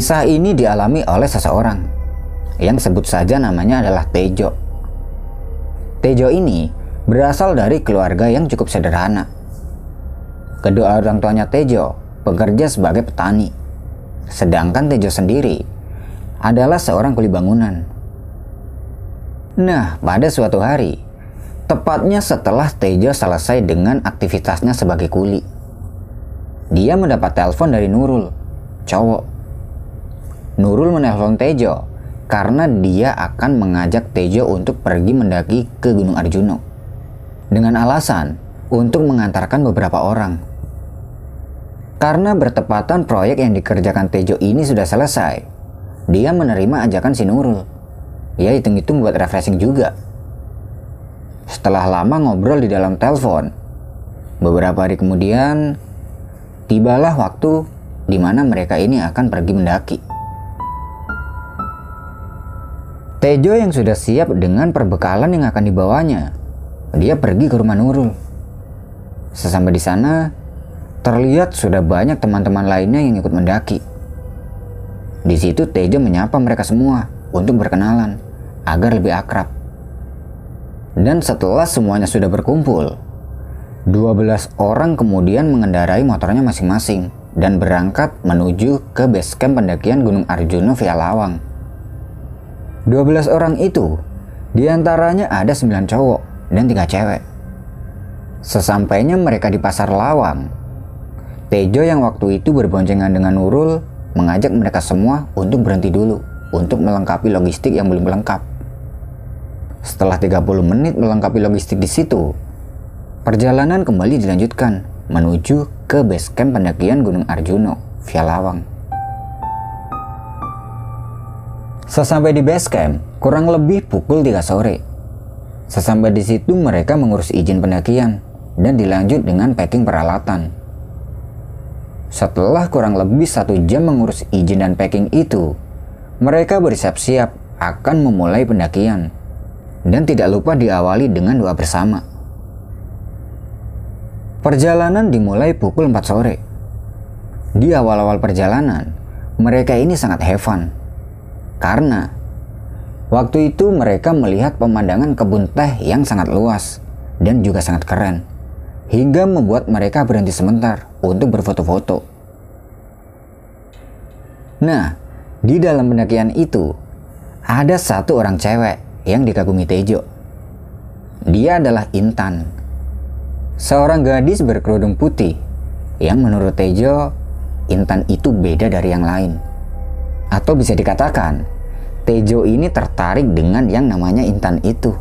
Kisah ini dialami oleh seseorang yang sebut saja namanya adalah Tejo. Tejo ini berasal dari keluarga yang cukup sederhana. Kedua orang tuanya Tejo bekerja sebagai petani, sedangkan Tejo sendiri adalah seorang kuli bangunan. Nah, pada suatu hari, tepatnya setelah Tejo selesai dengan aktivitasnya sebagai kuli, dia mendapat telepon dari Nurul, cowok Nurul menelpon Tejo karena dia akan mengajak Tejo untuk pergi mendaki ke Gunung Arjuno. Dengan alasan untuk mengantarkan beberapa orang. Karena bertepatan proyek yang dikerjakan Tejo ini sudah selesai, dia menerima ajakan si Nurul. Ya hitung-hitung buat refreshing juga. Setelah lama ngobrol di dalam telepon, beberapa hari kemudian tibalah waktu di mana mereka ini akan pergi mendaki. Tejo yang sudah siap dengan perbekalan yang akan dibawanya. Dia pergi ke rumah Nurul. Sesampai di sana, terlihat sudah banyak teman-teman lainnya yang ikut mendaki. Di situ Tejo menyapa mereka semua untuk berkenalan agar lebih akrab. Dan setelah semuanya sudah berkumpul, 12 orang kemudian mengendarai motornya masing-masing dan berangkat menuju ke base camp pendakian Gunung Arjuna via Lawang. 12 orang itu, di antaranya ada 9 cowok dan 3 cewek. Sesampainya mereka di pasar lawang, Tejo yang waktu itu berboncengan dengan Nurul mengajak mereka semua untuk berhenti dulu untuk melengkapi logistik yang belum lengkap. Setelah 30 menit melengkapi logistik di situ, perjalanan kembali dilanjutkan menuju ke base camp pendakian Gunung Arjuno via Lawang. Sesampai di base camp, kurang lebih pukul 3 sore. Sesampai di situ mereka mengurus izin pendakian dan dilanjut dengan packing peralatan. Setelah kurang lebih satu jam mengurus izin dan packing itu, mereka bersiap-siap akan memulai pendakian dan tidak lupa diawali dengan doa bersama. Perjalanan dimulai pukul 4 sore. Di awal-awal perjalanan, mereka ini sangat have fun karena waktu itu mereka melihat pemandangan kebun teh yang sangat luas dan juga sangat keren. Hingga membuat mereka berhenti sebentar untuk berfoto-foto. Nah, di dalam pendakian itu ada satu orang cewek yang dikagumi Tejo. Dia adalah Intan, seorang gadis berkerudung putih yang menurut Tejo, Intan itu beda dari yang lain. Atau bisa dikatakan, Tejo ini tertarik dengan yang namanya Intan itu.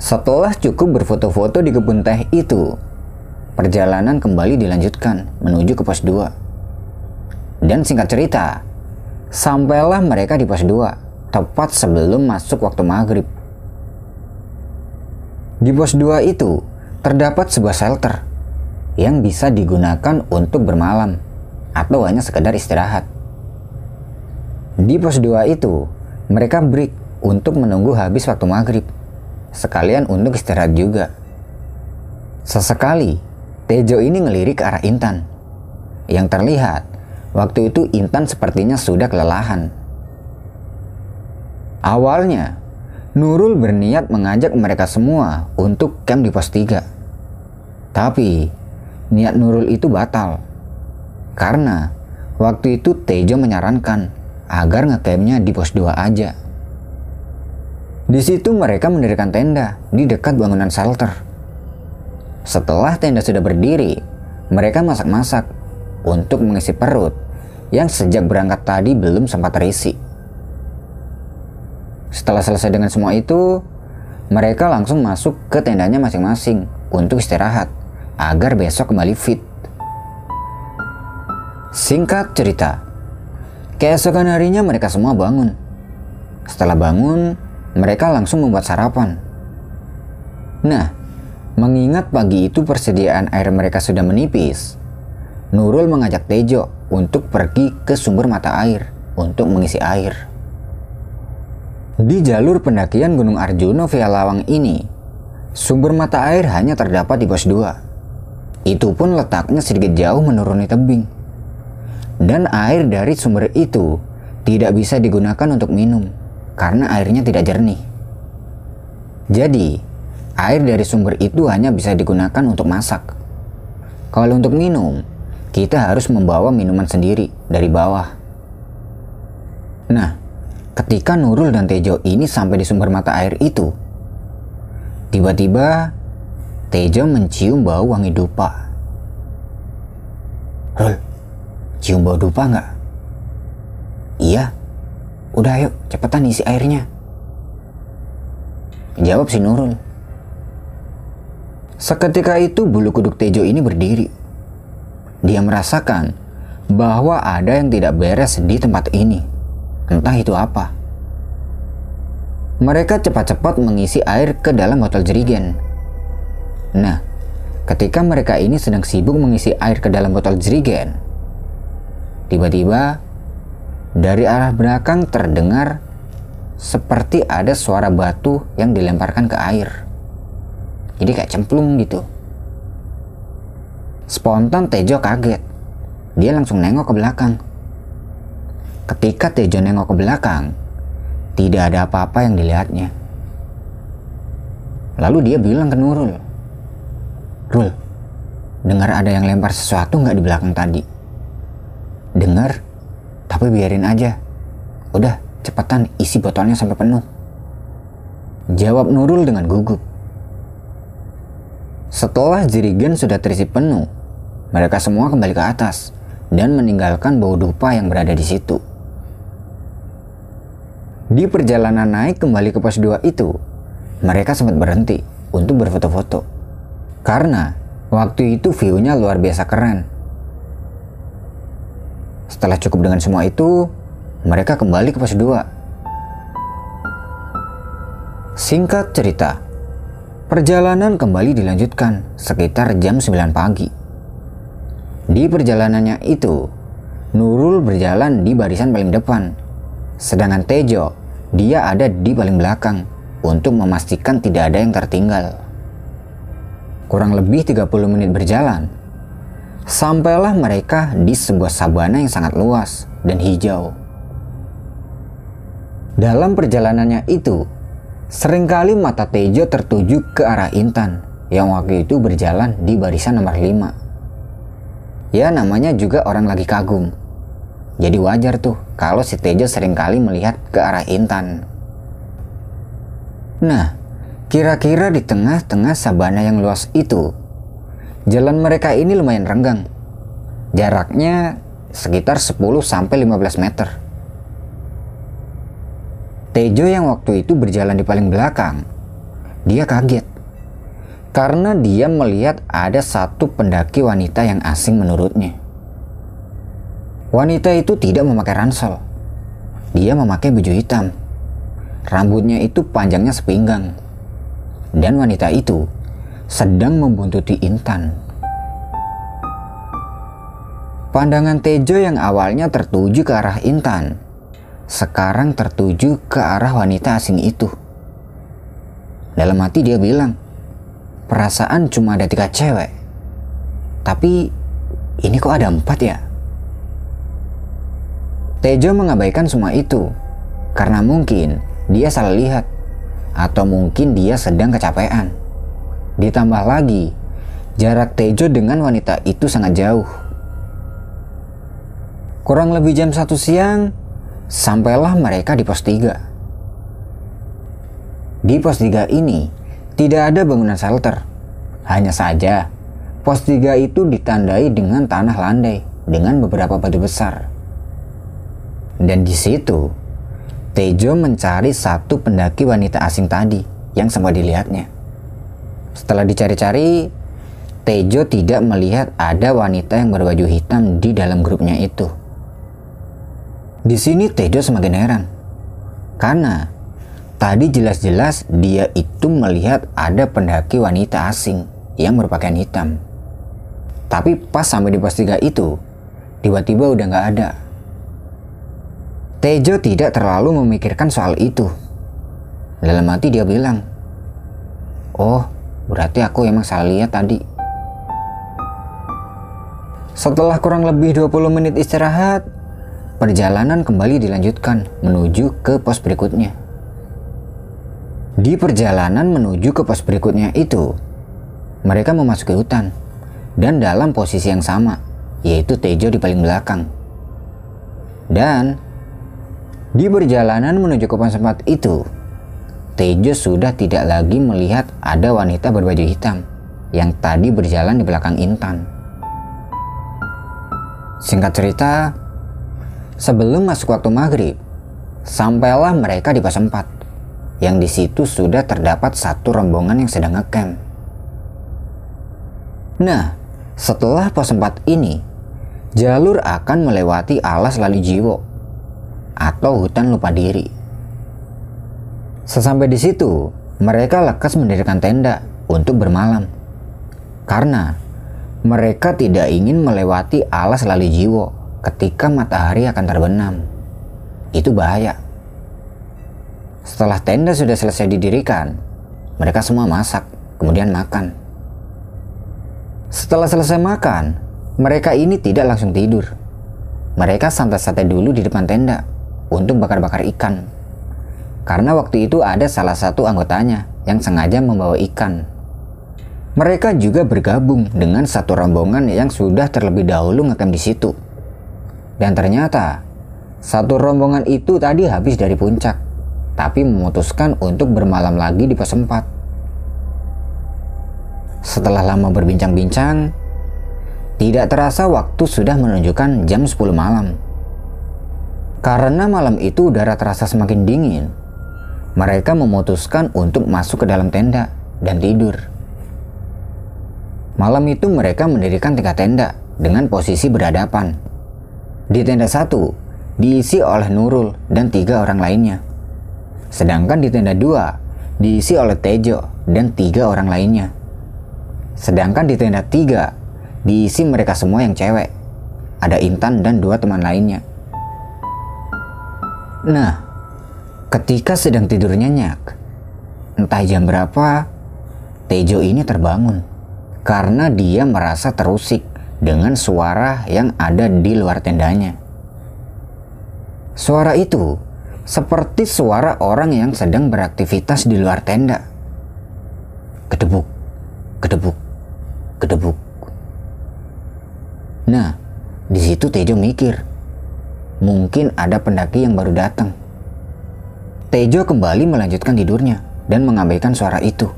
Setelah cukup berfoto-foto di kebun teh itu, perjalanan kembali dilanjutkan menuju ke pos 2. Dan singkat cerita, sampailah mereka di pos 2, tepat sebelum masuk waktu maghrib. Di pos 2 itu, terdapat sebuah shelter yang bisa digunakan untuk bermalam atau hanya sekedar istirahat. Di pos 2 itu, mereka break untuk menunggu habis waktu maghrib, sekalian untuk istirahat juga. Sesekali, Tejo ini ngelirik ke arah Intan. Yang terlihat, waktu itu Intan sepertinya sudah kelelahan. Awalnya, Nurul berniat mengajak mereka semua untuk camp di pos 3. Tapi, niat Nurul itu batal karena waktu itu Tejo menyarankan agar ngecampnya di pos 2 aja. Di situ mereka mendirikan tenda di dekat bangunan shelter. Setelah tenda sudah berdiri, mereka masak-masak untuk mengisi perut yang sejak berangkat tadi belum sempat terisi. Setelah selesai dengan semua itu, mereka langsung masuk ke tendanya masing-masing untuk istirahat agar besok kembali fit. Singkat cerita, keesokan harinya mereka semua bangun. Setelah bangun, mereka langsung membuat sarapan. Nah, mengingat pagi itu persediaan air mereka sudah menipis, Nurul mengajak Tejo untuk pergi ke sumber mata air untuk mengisi air. Di jalur pendakian Gunung Arjuno via Lawang ini, sumber mata air hanya terdapat di pos 2. Itu pun letaknya sedikit jauh menuruni tebing Dan air dari sumber itu tidak bisa digunakan untuk minum karena airnya tidak jernih. Jadi, air dari sumber itu hanya bisa digunakan untuk masak. Kalau untuk minum, kita harus membawa minuman sendiri dari bawah. Nah, ketika Nurul dan Tejo ini sampai di sumber mata air itu, tiba-tiba Tejo mencium bau wangi dupa. Cium bau dupa nggak? Iya. Udah ayo, cepetan isi airnya. Jawab si Nurul. Seketika itu bulu kuduk Tejo ini berdiri. Dia merasakan bahwa ada yang tidak beres di tempat ini. Entah itu apa. Mereka cepat-cepat mengisi air ke dalam botol jerigen. Nah, Ketika mereka ini sedang sibuk mengisi air ke dalam botol jerigen, tiba-tiba dari arah belakang terdengar seperti ada suara batu yang dilemparkan ke air. Jadi kayak cemplung gitu. Spontan Tejo kaget. Dia langsung nengok ke belakang. Ketika Tejo nengok ke belakang, tidak ada apa-apa yang dilihatnya. Lalu dia bilang ke Nurul, Rul, dengar ada yang lempar sesuatu nggak di belakang tadi? Dengar, tapi biarin aja. Udah, cepetan isi botolnya sampai penuh. Jawab Nurul dengan gugup. Setelah jerigen sudah terisi penuh, mereka semua kembali ke atas dan meninggalkan bau dupa yang berada di situ. Di perjalanan naik kembali ke pos 2 itu, mereka sempat berhenti untuk berfoto-foto. Karena waktu itu view-nya luar biasa keren. Setelah cukup dengan semua itu, mereka kembali ke pos 2. Singkat cerita, perjalanan kembali dilanjutkan sekitar jam 9 pagi. Di perjalanannya itu, Nurul berjalan di barisan paling depan, sedangkan Tejo dia ada di paling belakang untuk memastikan tidak ada yang tertinggal kurang lebih 30 menit berjalan, sampailah mereka di sebuah sabana yang sangat luas dan hijau. Dalam perjalanannya itu, sering kali mata Tejo tertuju ke arah Intan yang waktu itu berjalan di barisan nomor 5. Ya namanya juga orang lagi kagum. Jadi wajar tuh kalau si Tejo sering kali melihat ke arah Intan. Nah, Kira-kira di tengah-tengah sabana yang luas itu, jalan mereka ini lumayan renggang. Jaraknya sekitar 10-15 meter. Tejo yang waktu itu berjalan di paling belakang, dia kaget. Karena dia melihat ada satu pendaki wanita yang asing menurutnya. Wanita itu tidak memakai ransel. Dia memakai baju hitam. Rambutnya itu panjangnya sepinggang dan wanita itu sedang membuntuti Intan. Pandangan Tejo yang awalnya tertuju ke arah Intan, sekarang tertuju ke arah wanita asing itu. Dalam hati dia bilang, perasaan cuma ada tiga cewek. Tapi ini kok ada empat ya? Tejo mengabaikan semua itu, karena mungkin dia salah lihat atau mungkin dia sedang kecapean. Ditambah lagi, jarak Tejo dengan wanita itu sangat jauh. Kurang lebih jam satu siang, sampailah mereka di pos 3. Di pos 3 ini, tidak ada bangunan shelter. Hanya saja, pos 3 itu ditandai dengan tanah landai dengan beberapa batu besar. Dan di situ, Tejo mencari satu pendaki wanita asing tadi yang sempat dilihatnya. Setelah dicari-cari, Tejo tidak melihat ada wanita yang berbaju hitam di dalam grupnya itu. Di sini Tejo semakin heran. Karena tadi jelas-jelas dia itu melihat ada pendaki wanita asing yang berpakaian hitam. Tapi pas sampai di pos 3 itu, tiba-tiba udah nggak ada. Tejo tidak terlalu memikirkan soal itu. Dalam hati dia bilang, Oh, berarti aku emang salah lihat tadi. Setelah kurang lebih 20 menit istirahat, perjalanan kembali dilanjutkan menuju ke pos berikutnya. Di perjalanan menuju ke pos berikutnya itu, mereka memasuki hutan dan dalam posisi yang sama, yaitu Tejo di paling belakang. Dan di perjalanan menuju ke pos tempat itu, Tejo sudah tidak lagi melihat ada wanita berbaju hitam yang tadi berjalan di belakang Intan. Singkat cerita, sebelum masuk waktu maghrib, sampailah mereka di pos 4, yang di situ sudah terdapat satu rombongan yang sedang ngecamp. Nah, setelah pos 4 ini, jalur akan melewati alas lali jiwo atau hutan lupa diri. Sesampai di situ, mereka lekas mendirikan tenda untuk bermalam. Karena mereka tidak ingin melewati alas lali jiwo ketika matahari akan terbenam. Itu bahaya. Setelah tenda sudah selesai didirikan, mereka semua masak, kemudian makan. Setelah selesai makan, mereka ini tidak langsung tidur. Mereka santai-santai dulu di depan tenda untuk bakar-bakar ikan. Karena waktu itu ada salah satu anggotanya yang sengaja membawa ikan mereka juga bergabung dengan satu rombongan yang sudah terlebih dahulu ngecamp di situ. Dan ternyata, satu rombongan itu tadi habis dari puncak, tapi memutuskan untuk bermalam lagi di pos 4. Setelah lama berbincang-bincang, tidak terasa waktu sudah menunjukkan jam 10 malam. Karena malam itu udara terasa semakin dingin, mereka memutuskan untuk masuk ke dalam tenda dan tidur. Malam itu mereka mendirikan tiga tenda dengan posisi berhadapan. Di tenda satu diisi oleh Nurul dan tiga orang lainnya. Sedangkan di tenda dua diisi oleh Tejo dan tiga orang lainnya. Sedangkan di tenda tiga diisi mereka semua yang cewek. Ada Intan dan dua teman lainnya. Nah, ketika sedang tidur nyenyak, entah jam berapa, Tejo ini terbangun karena dia merasa terusik dengan suara yang ada di luar tendanya. Suara itu seperti suara orang yang sedang beraktivitas di luar tenda. Kedebuk, kedebuk, kedebuk. Nah, di situ Tejo mikir, mungkin ada pendaki yang baru datang. Tejo kembali melanjutkan tidurnya dan mengabaikan suara itu.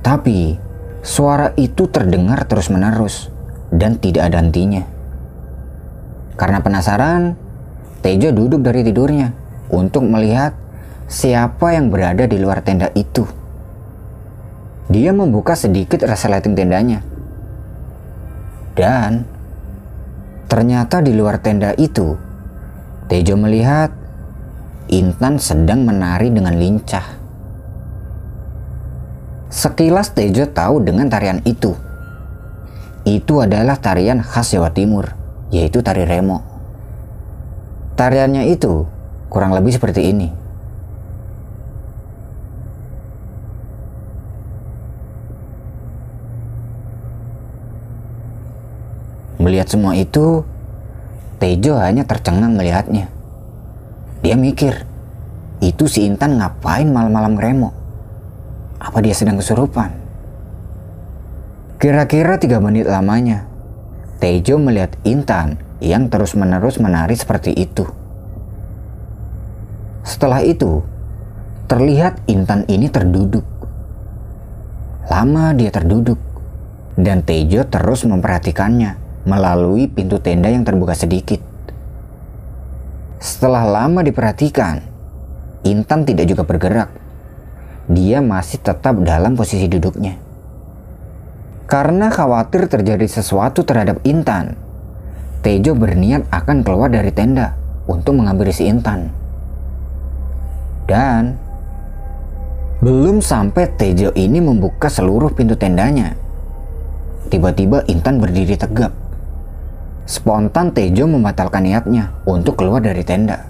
Tapi Suara itu terdengar terus-menerus dan tidak ada hentinya. Karena penasaran, Tejo duduk dari tidurnya untuk melihat siapa yang berada di luar tenda itu. Dia membuka sedikit resleting tendanya. Dan ternyata di luar tenda itu, Tejo melihat Intan sedang menari dengan lincah. Sekilas Tejo tahu dengan tarian itu. Itu adalah tarian khas Jawa Timur, yaitu tari remo. Tariannya itu kurang lebih seperti ini. Melihat semua itu, Tejo hanya tercengang melihatnya. Dia mikir, itu si Intan ngapain malam-malam remo? Apa dia sedang kesurupan? Kira-kira tiga menit lamanya, Tejo melihat Intan yang terus-menerus menari seperti itu. Setelah itu, terlihat Intan ini terduduk. Lama dia terduduk, dan Tejo terus memperhatikannya melalui pintu tenda yang terbuka sedikit. Setelah lama diperhatikan, Intan tidak juga bergerak dia masih tetap dalam posisi duduknya. Karena khawatir terjadi sesuatu terhadap Intan, Tejo berniat akan keluar dari tenda untuk mengambil si Intan. Dan belum sampai Tejo ini membuka seluruh pintu tendanya. Tiba-tiba Intan berdiri tegap. Spontan Tejo membatalkan niatnya untuk keluar dari tenda.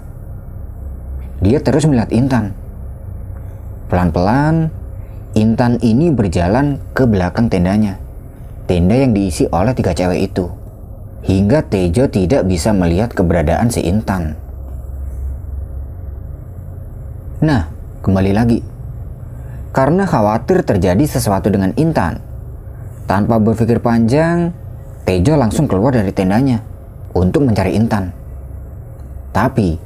Dia terus melihat Intan Pelan-pelan, Intan ini berjalan ke belakang tendanya. Tenda yang diisi oleh tiga cewek itu. hingga Tejo tidak bisa melihat keberadaan si Intan. Nah, kembali lagi. Karena khawatir terjadi sesuatu dengan Intan, tanpa berpikir panjang, Tejo langsung keluar dari tendanya untuk mencari Intan. Tapi,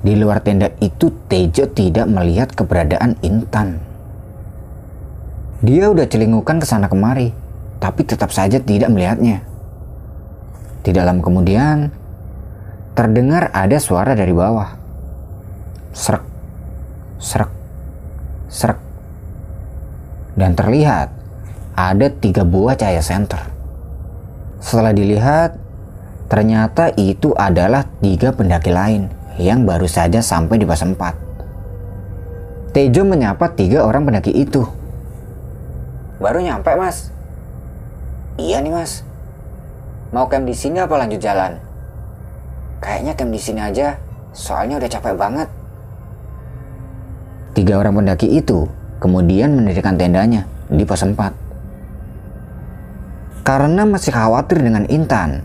di luar tenda itu Tejo tidak melihat keberadaan Intan. Dia udah celingukan ke sana kemari, tapi tetap saja tidak melihatnya. Di dalam kemudian, terdengar ada suara dari bawah. Serak, serak, serak. Dan terlihat ada tiga buah cahaya senter. Setelah dilihat, ternyata itu adalah tiga pendaki lain yang baru saja sampai di pos 4. Tejo menyapa tiga orang pendaki itu. Baru nyampe mas. Iya nih mas. Mau camp di sini apa lanjut jalan? Kayaknya camp di sini aja, soalnya udah capek banget. Tiga orang pendaki itu kemudian mendirikan tendanya di pos 4. Karena masih khawatir dengan Intan,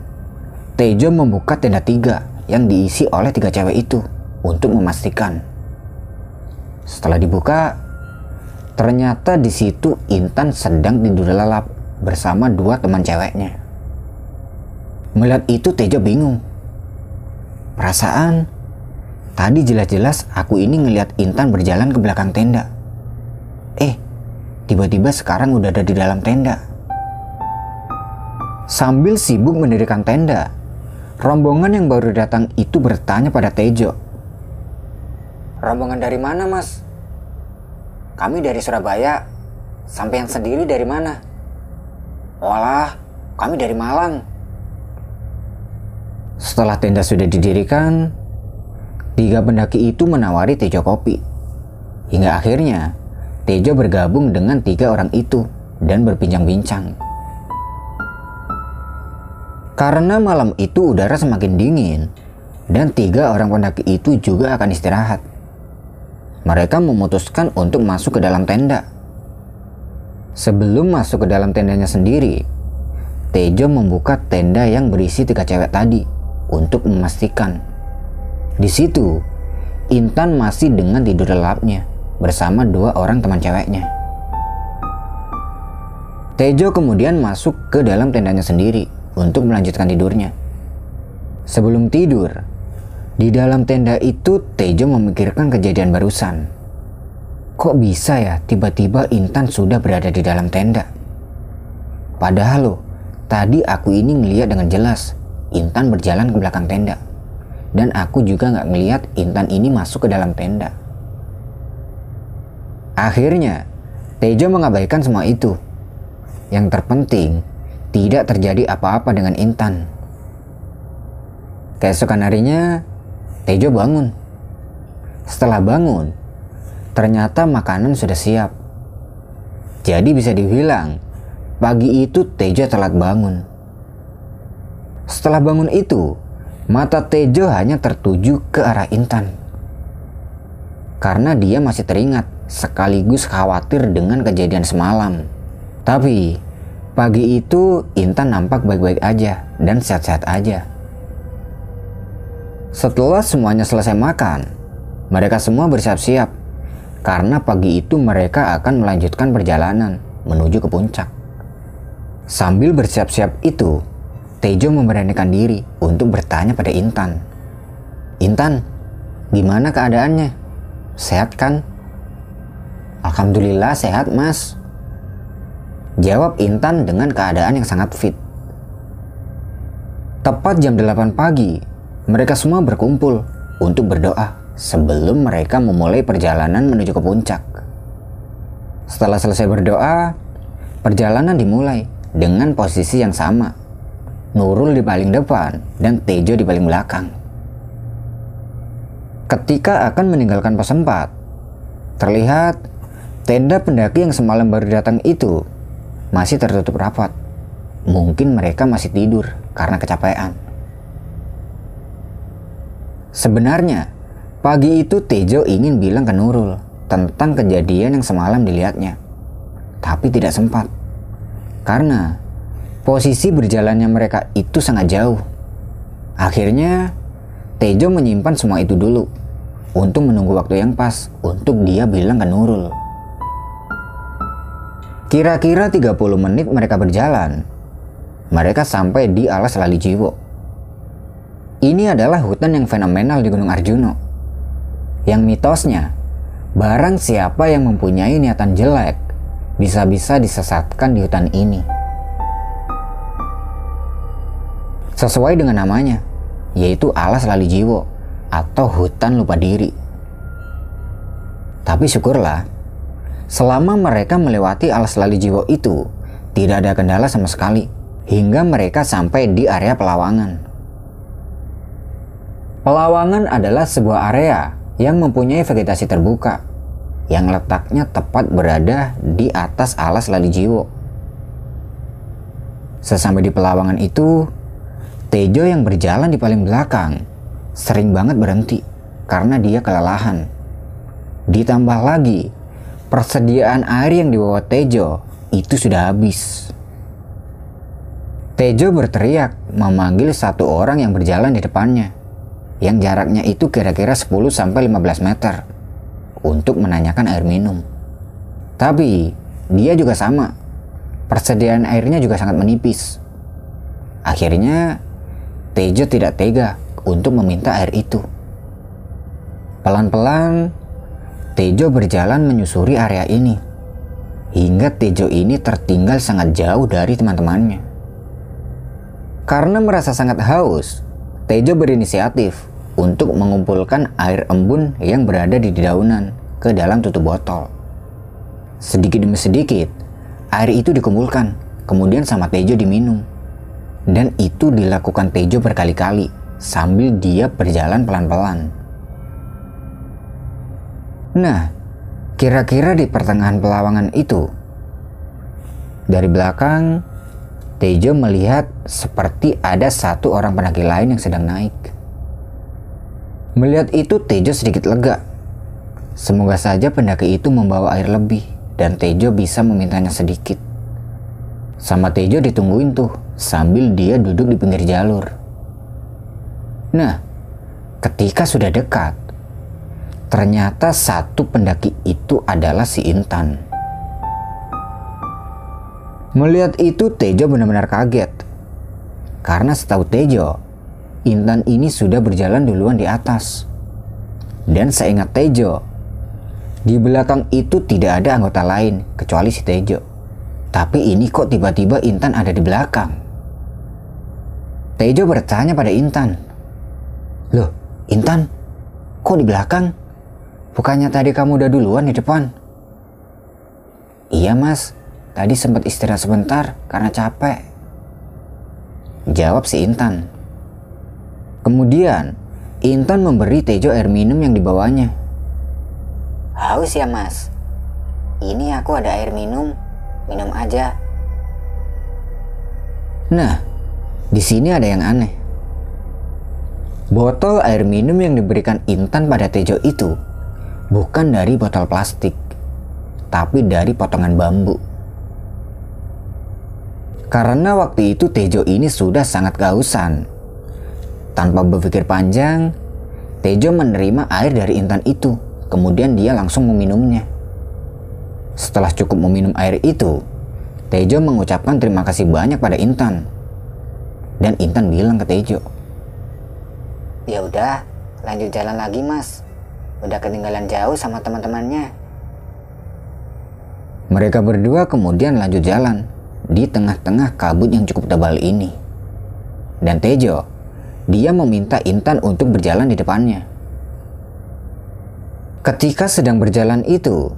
Tejo membuka tenda tiga yang diisi oleh tiga cewek itu untuk memastikan. Setelah dibuka, ternyata di situ Intan sedang tidur lelap bersama dua teman ceweknya. Melihat itu Tejo bingung. Perasaan tadi jelas-jelas aku ini ngelihat Intan berjalan ke belakang tenda. Eh, tiba-tiba sekarang udah ada di dalam tenda. Sambil sibuk mendirikan tenda, rombongan yang baru datang itu bertanya pada Tejo. Rombongan dari mana mas? Kami dari Surabaya. Sampai yang sendiri dari mana? Walah, kami dari Malang. Setelah tenda sudah didirikan, tiga pendaki itu menawari Tejo kopi. Hingga akhirnya, Tejo bergabung dengan tiga orang itu dan berbincang-bincang. Karena malam itu udara semakin dingin, dan tiga orang pendaki itu juga akan istirahat. Mereka memutuskan untuk masuk ke dalam tenda. Sebelum masuk ke dalam tendanya sendiri, Tejo membuka tenda yang berisi tiga cewek tadi untuk memastikan. Di situ, Intan masih dengan tidur lelapnya bersama dua orang teman ceweknya. Tejo kemudian masuk ke dalam tendanya sendiri untuk melanjutkan tidurnya. Sebelum tidur, di dalam tenda itu Tejo memikirkan kejadian barusan. Kok bisa ya tiba-tiba Intan sudah berada di dalam tenda? Padahal loh, tadi aku ini ngeliat dengan jelas Intan berjalan ke belakang tenda. Dan aku juga nggak ngeliat Intan ini masuk ke dalam tenda. Akhirnya, Tejo mengabaikan semua itu. Yang terpenting, tidak terjadi apa-apa dengan Intan. Keesokan harinya, Tejo bangun. Setelah bangun, ternyata makanan sudah siap. Jadi bisa dibilang, pagi itu Tejo telat bangun. Setelah bangun itu, mata Tejo hanya tertuju ke arah Intan. Karena dia masih teringat sekaligus khawatir dengan kejadian semalam. Tapi pagi itu Intan nampak baik-baik aja dan sehat-sehat aja. Setelah semuanya selesai makan, mereka semua bersiap-siap karena pagi itu mereka akan melanjutkan perjalanan menuju ke puncak. Sambil bersiap-siap itu, Tejo memberanikan diri untuk bertanya pada Intan. Intan, gimana keadaannya? Sehat kan? Alhamdulillah sehat mas. Jawab Intan dengan keadaan yang sangat fit. Tepat jam 8 pagi, mereka semua berkumpul untuk berdoa sebelum mereka memulai perjalanan menuju ke puncak. Setelah selesai berdoa, perjalanan dimulai dengan posisi yang sama Nurul di paling depan dan Tejo di paling belakang. Ketika akan meninggalkan pos 4, terlihat tenda pendaki yang semalam baru datang itu masih tertutup rapat. Mungkin mereka masih tidur karena kecapean. Sebenarnya, pagi itu Tejo ingin bilang ke Nurul tentang kejadian yang semalam dilihatnya. Tapi tidak sempat. Karena Posisi berjalannya mereka itu sangat jauh. Akhirnya, Tejo menyimpan semua itu dulu untuk menunggu waktu yang pas untuk dia bilang ke Nurul. Kira-kira 30 menit mereka berjalan. Mereka sampai di alas Lali Jiwo. Ini adalah hutan yang fenomenal di Gunung Arjuno. Yang mitosnya, barang siapa yang mempunyai niatan jelek bisa-bisa disesatkan di hutan ini. Sesuai dengan namanya, yaitu alas lali jiwo atau hutan lupa diri. Tapi syukurlah, selama mereka melewati alas lali jiwo itu, tidak ada kendala sama sekali hingga mereka sampai di area Pelawangan. Pelawangan adalah sebuah area yang mempunyai vegetasi terbuka yang letaknya tepat berada di atas alas lali jiwo. Sesampai di Pelawangan itu, Tejo yang berjalan di paling belakang sering banget berhenti karena dia kelelahan. Ditambah lagi, persediaan air yang dibawa Tejo itu sudah habis. Tejo berteriak memanggil satu orang yang berjalan di depannya, yang jaraknya itu kira-kira 10-15 meter, untuk menanyakan air minum. Tapi, dia juga sama. Persediaan airnya juga sangat menipis. Akhirnya, Tejo tidak tega untuk meminta air itu. Pelan-pelan, Tejo berjalan menyusuri area ini. Hingga Tejo ini tertinggal sangat jauh dari teman-temannya. Karena merasa sangat haus, Tejo berinisiatif untuk mengumpulkan air embun yang berada di dedaunan ke dalam tutup botol. Sedikit demi sedikit, air itu dikumpulkan, kemudian sama Tejo diminum. Dan itu dilakukan Tejo berkali-kali sambil dia berjalan pelan-pelan. Nah, kira-kira di pertengahan pelawangan itu, dari belakang, Tejo melihat seperti ada satu orang pendaki lain yang sedang naik. Melihat itu, Tejo sedikit lega. Semoga saja pendaki itu membawa air lebih dan Tejo bisa memintanya sedikit. Sama Tejo ditungguin tuh sambil dia duduk di pinggir jalur. Nah, ketika sudah dekat, ternyata satu pendaki itu adalah si Intan. Melihat itu Tejo benar-benar kaget. Karena setahu Tejo, Intan ini sudah berjalan duluan di atas. Dan seingat Tejo, di belakang itu tidak ada anggota lain kecuali si Tejo. Tapi ini kok tiba-tiba Intan ada di belakang? Tejo bertanya pada Intan. Loh, Intan, kok di belakang? Bukannya tadi kamu udah duluan di depan? Iya mas, tadi sempat istirahat sebentar karena capek. Jawab si Intan. Kemudian, Intan memberi Tejo air minum yang dibawanya. Haus ya mas? Ini aku ada air minum, minum aja. Nah, di sini ada yang aneh. Botol air minum yang diberikan Intan pada Tejo itu bukan dari botol plastik, tapi dari potongan bambu. Karena waktu itu Tejo ini sudah sangat kehausan. Tanpa berpikir panjang, Tejo menerima air dari Intan itu, kemudian dia langsung meminumnya. Setelah cukup meminum air itu, Tejo mengucapkan terima kasih banyak pada Intan dan Intan bilang ke Tejo, Ya udah, lanjut jalan lagi mas. Udah ketinggalan jauh sama teman-temannya. Mereka berdua kemudian lanjut jalan di tengah-tengah kabut yang cukup tebal ini. Dan Tejo, dia meminta Intan untuk berjalan di depannya. Ketika sedang berjalan itu,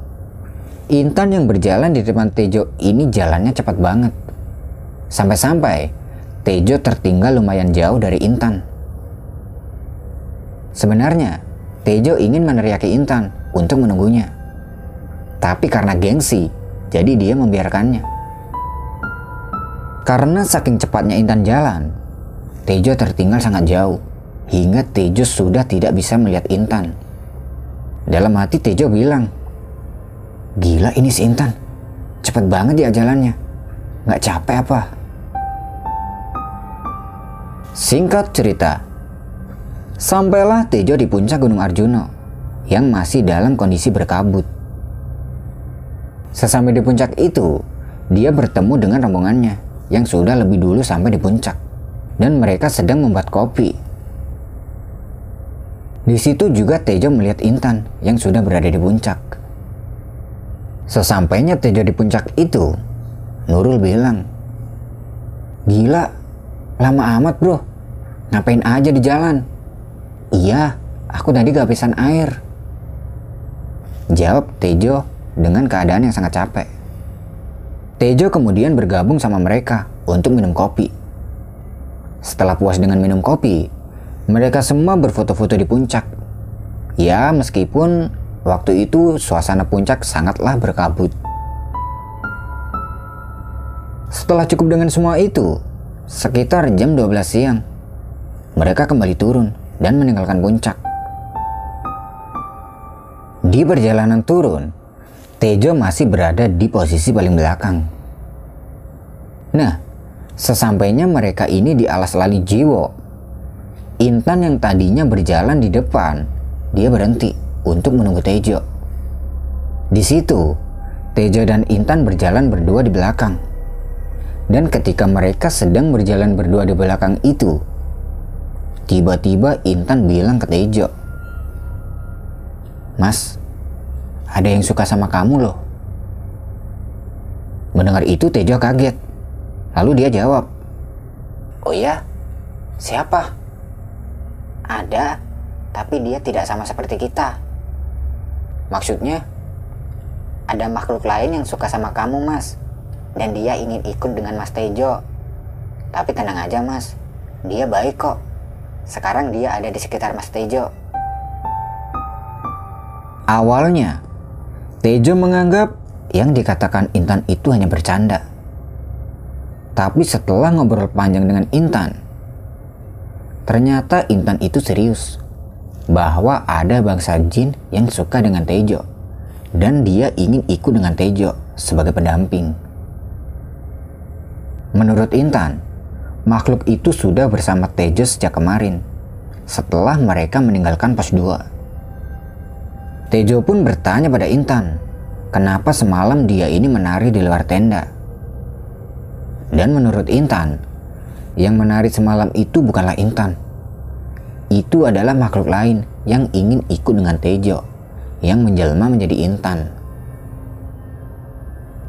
Intan yang berjalan di depan Tejo ini jalannya cepat banget. Sampai-sampai Tejo tertinggal lumayan jauh dari Intan. Sebenarnya, Tejo ingin meneriaki Intan untuk menunggunya. Tapi karena gengsi, jadi dia membiarkannya. Karena saking cepatnya Intan jalan, Tejo tertinggal sangat jauh, hingga Tejo sudah tidak bisa melihat Intan. Dalam hati Tejo bilang, Gila ini si Intan, cepet banget dia jalannya. Gak capek apa? Singkat cerita, sampailah Tejo di puncak Gunung Arjuno yang masih dalam kondisi berkabut. Sesampai di puncak itu, dia bertemu dengan rombongannya yang sudah lebih dulu sampai di puncak dan mereka sedang membuat kopi. Di situ juga Tejo melihat Intan yang sudah berada di puncak. Sesampainya Tejo di puncak itu, Nurul bilang, Gila, lama amat bro, ngapain aja di jalan? Iya, aku tadi kehabisan air. Jawab Tejo dengan keadaan yang sangat capek. Tejo kemudian bergabung sama mereka untuk minum kopi. Setelah puas dengan minum kopi, mereka semua berfoto-foto di puncak. Ya, meskipun waktu itu suasana puncak sangatlah berkabut. Setelah cukup dengan semua itu, sekitar jam 12 siang, mereka kembali turun dan meninggalkan puncak. Di perjalanan turun, Tejo masih berada di posisi paling belakang. Nah, sesampainya mereka ini di alas lali jiwo Intan yang tadinya berjalan di depan, dia berhenti untuk menunggu Tejo. Di situ, Tejo dan Intan berjalan berdua di belakang. Dan ketika mereka sedang berjalan berdua di belakang itu, tiba-tiba Intan bilang ke Tejo, Mas, ada yang suka sama kamu loh. Mendengar itu Tejo kaget. Lalu dia jawab, Oh iya? Siapa? Ada, tapi dia tidak sama seperti kita. Maksudnya, ada makhluk lain yang suka sama kamu, Mas. Dan dia ingin ikut dengan Mas Tejo. Tapi tenang aja, Mas. Dia baik kok. Sekarang dia ada di sekitar Mas Tejo. Awalnya, Tejo menganggap yang dikatakan Intan itu hanya bercanda. Tapi setelah ngobrol panjang dengan Intan, Ternyata Intan itu serius bahwa ada bangsa jin yang suka dengan Tejo dan dia ingin ikut dengan Tejo sebagai pendamping. Menurut Intan, makhluk itu sudah bersama Tejo sejak kemarin setelah mereka meninggalkan pos 2. Tejo pun bertanya pada Intan, kenapa semalam dia ini menari di luar tenda. Dan menurut Intan, yang menari semalam itu bukanlah Intan. Itu adalah makhluk lain yang ingin ikut dengan Tejo, yang menjelma menjadi Intan.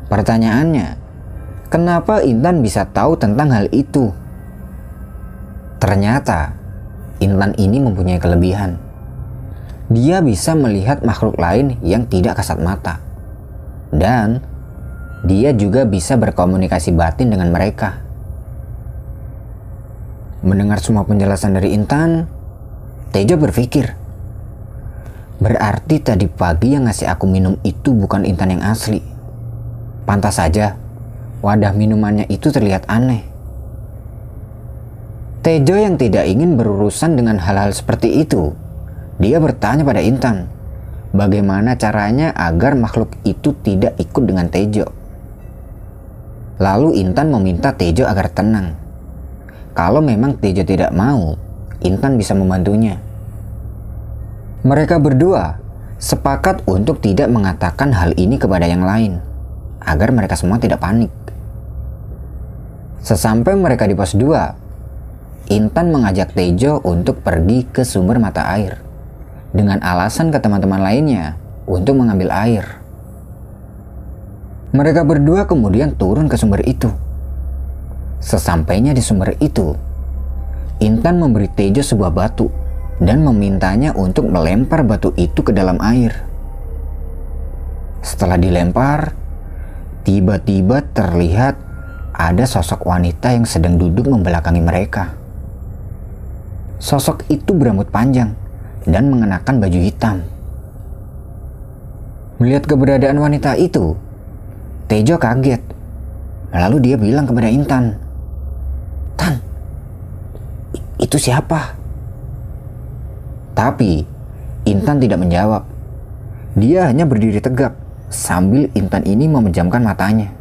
Pertanyaannya, kenapa Intan bisa tahu tentang hal itu? Ternyata, Intan ini mempunyai kelebihan. Dia bisa melihat makhluk lain yang tidak kasat mata. Dan dia juga bisa berkomunikasi batin dengan mereka. Mendengar semua penjelasan dari Intan, Tejo berpikir, berarti tadi pagi yang ngasih aku minum itu bukan Intan yang asli. Pantas saja, wadah minumannya itu terlihat aneh. Tejo yang tidak ingin berurusan dengan hal-hal seperti itu, dia bertanya pada Intan, bagaimana caranya agar makhluk itu tidak ikut dengan Tejo. Lalu Intan meminta Tejo agar tenang. Kalau memang Tejo tidak mau, Intan bisa membantunya. Mereka berdua sepakat untuk tidak mengatakan hal ini kepada yang lain, agar mereka semua tidak panik. Sesampai mereka di pos 2, Intan mengajak Tejo untuk pergi ke sumber mata air dengan alasan ke teman-teman lainnya untuk mengambil air. Mereka berdua kemudian turun ke sumber itu Sesampainya di sumber itu, Intan memberi Tejo sebuah batu dan memintanya untuk melempar batu itu ke dalam air. Setelah dilempar, tiba-tiba terlihat ada sosok wanita yang sedang duduk membelakangi mereka. Sosok itu berambut panjang dan mengenakan baju hitam. Melihat keberadaan wanita itu, Tejo kaget. Lalu dia bilang kepada Intan, Tan, itu siapa? Tapi Intan tidak menjawab. Dia hanya berdiri tegap sambil Intan ini memejamkan matanya.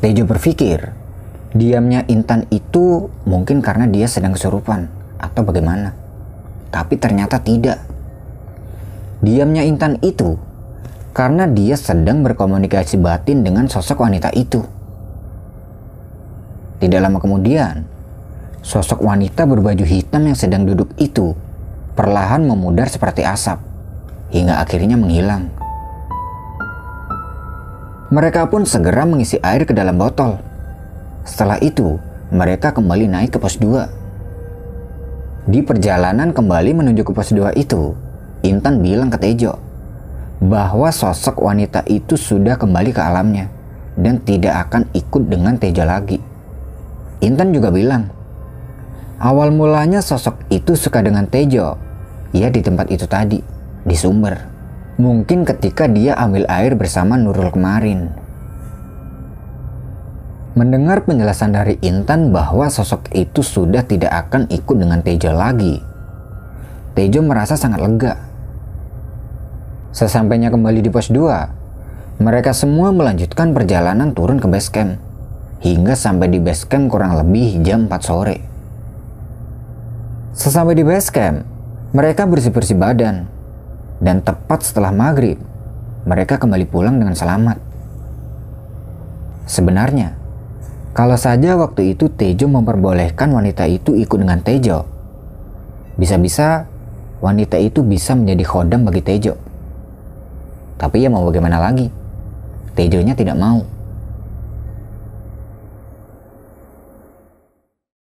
Tejo berpikir, Diamnya Intan itu mungkin karena dia sedang kesurupan atau bagaimana. Tapi ternyata tidak. Diamnya Intan itu karena dia sedang berkomunikasi batin dengan sosok wanita itu. Tidak lama kemudian, sosok wanita berbaju hitam yang sedang duduk itu perlahan memudar seperti asap hingga akhirnya menghilang. Mereka pun segera mengisi air ke dalam botol. Setelah itu, mereka kembali naik ke pos 2. Di perjalanan kembali menuju ke pos 2 itu, Intan bilang ke Tejo bahwa sosok wanita itu sudah kembali ke alamnya dan tidak akan ikut dengan Tejo lagi. Intan juga bilang, awal mulanya sosok itu suka dengan Tejo. Ia di tempat itu tadi, di sumber. Mungkin ketika dia ambil air bersama Nurul kemarin. Mendengar penjelasan dari Intan bahwa sosok itu sudah tidak akan ikut dengan Tejo lagi. Tejo merasa sangat lega. Sesampainya kembali di pos 2, mereka semua melanjutkan perjalanan turun ke base camp. Hingga sampai di base camp kurang lebih jam 4 sore. Sesampai di base camp, mereka bersih-bersih badan dan tepat setelah maghrib, mereka kembali pulang dengan selamat. Sebenarnya, kalau saja waktu itu Tejo memperbolehkan wanita itu ikut dengan Tejo, bisa-bisa wanita itu bisa menjadi khodam bagi Tejo. Tapi ya mau bagaimana lagi, Tejonya tidak mau.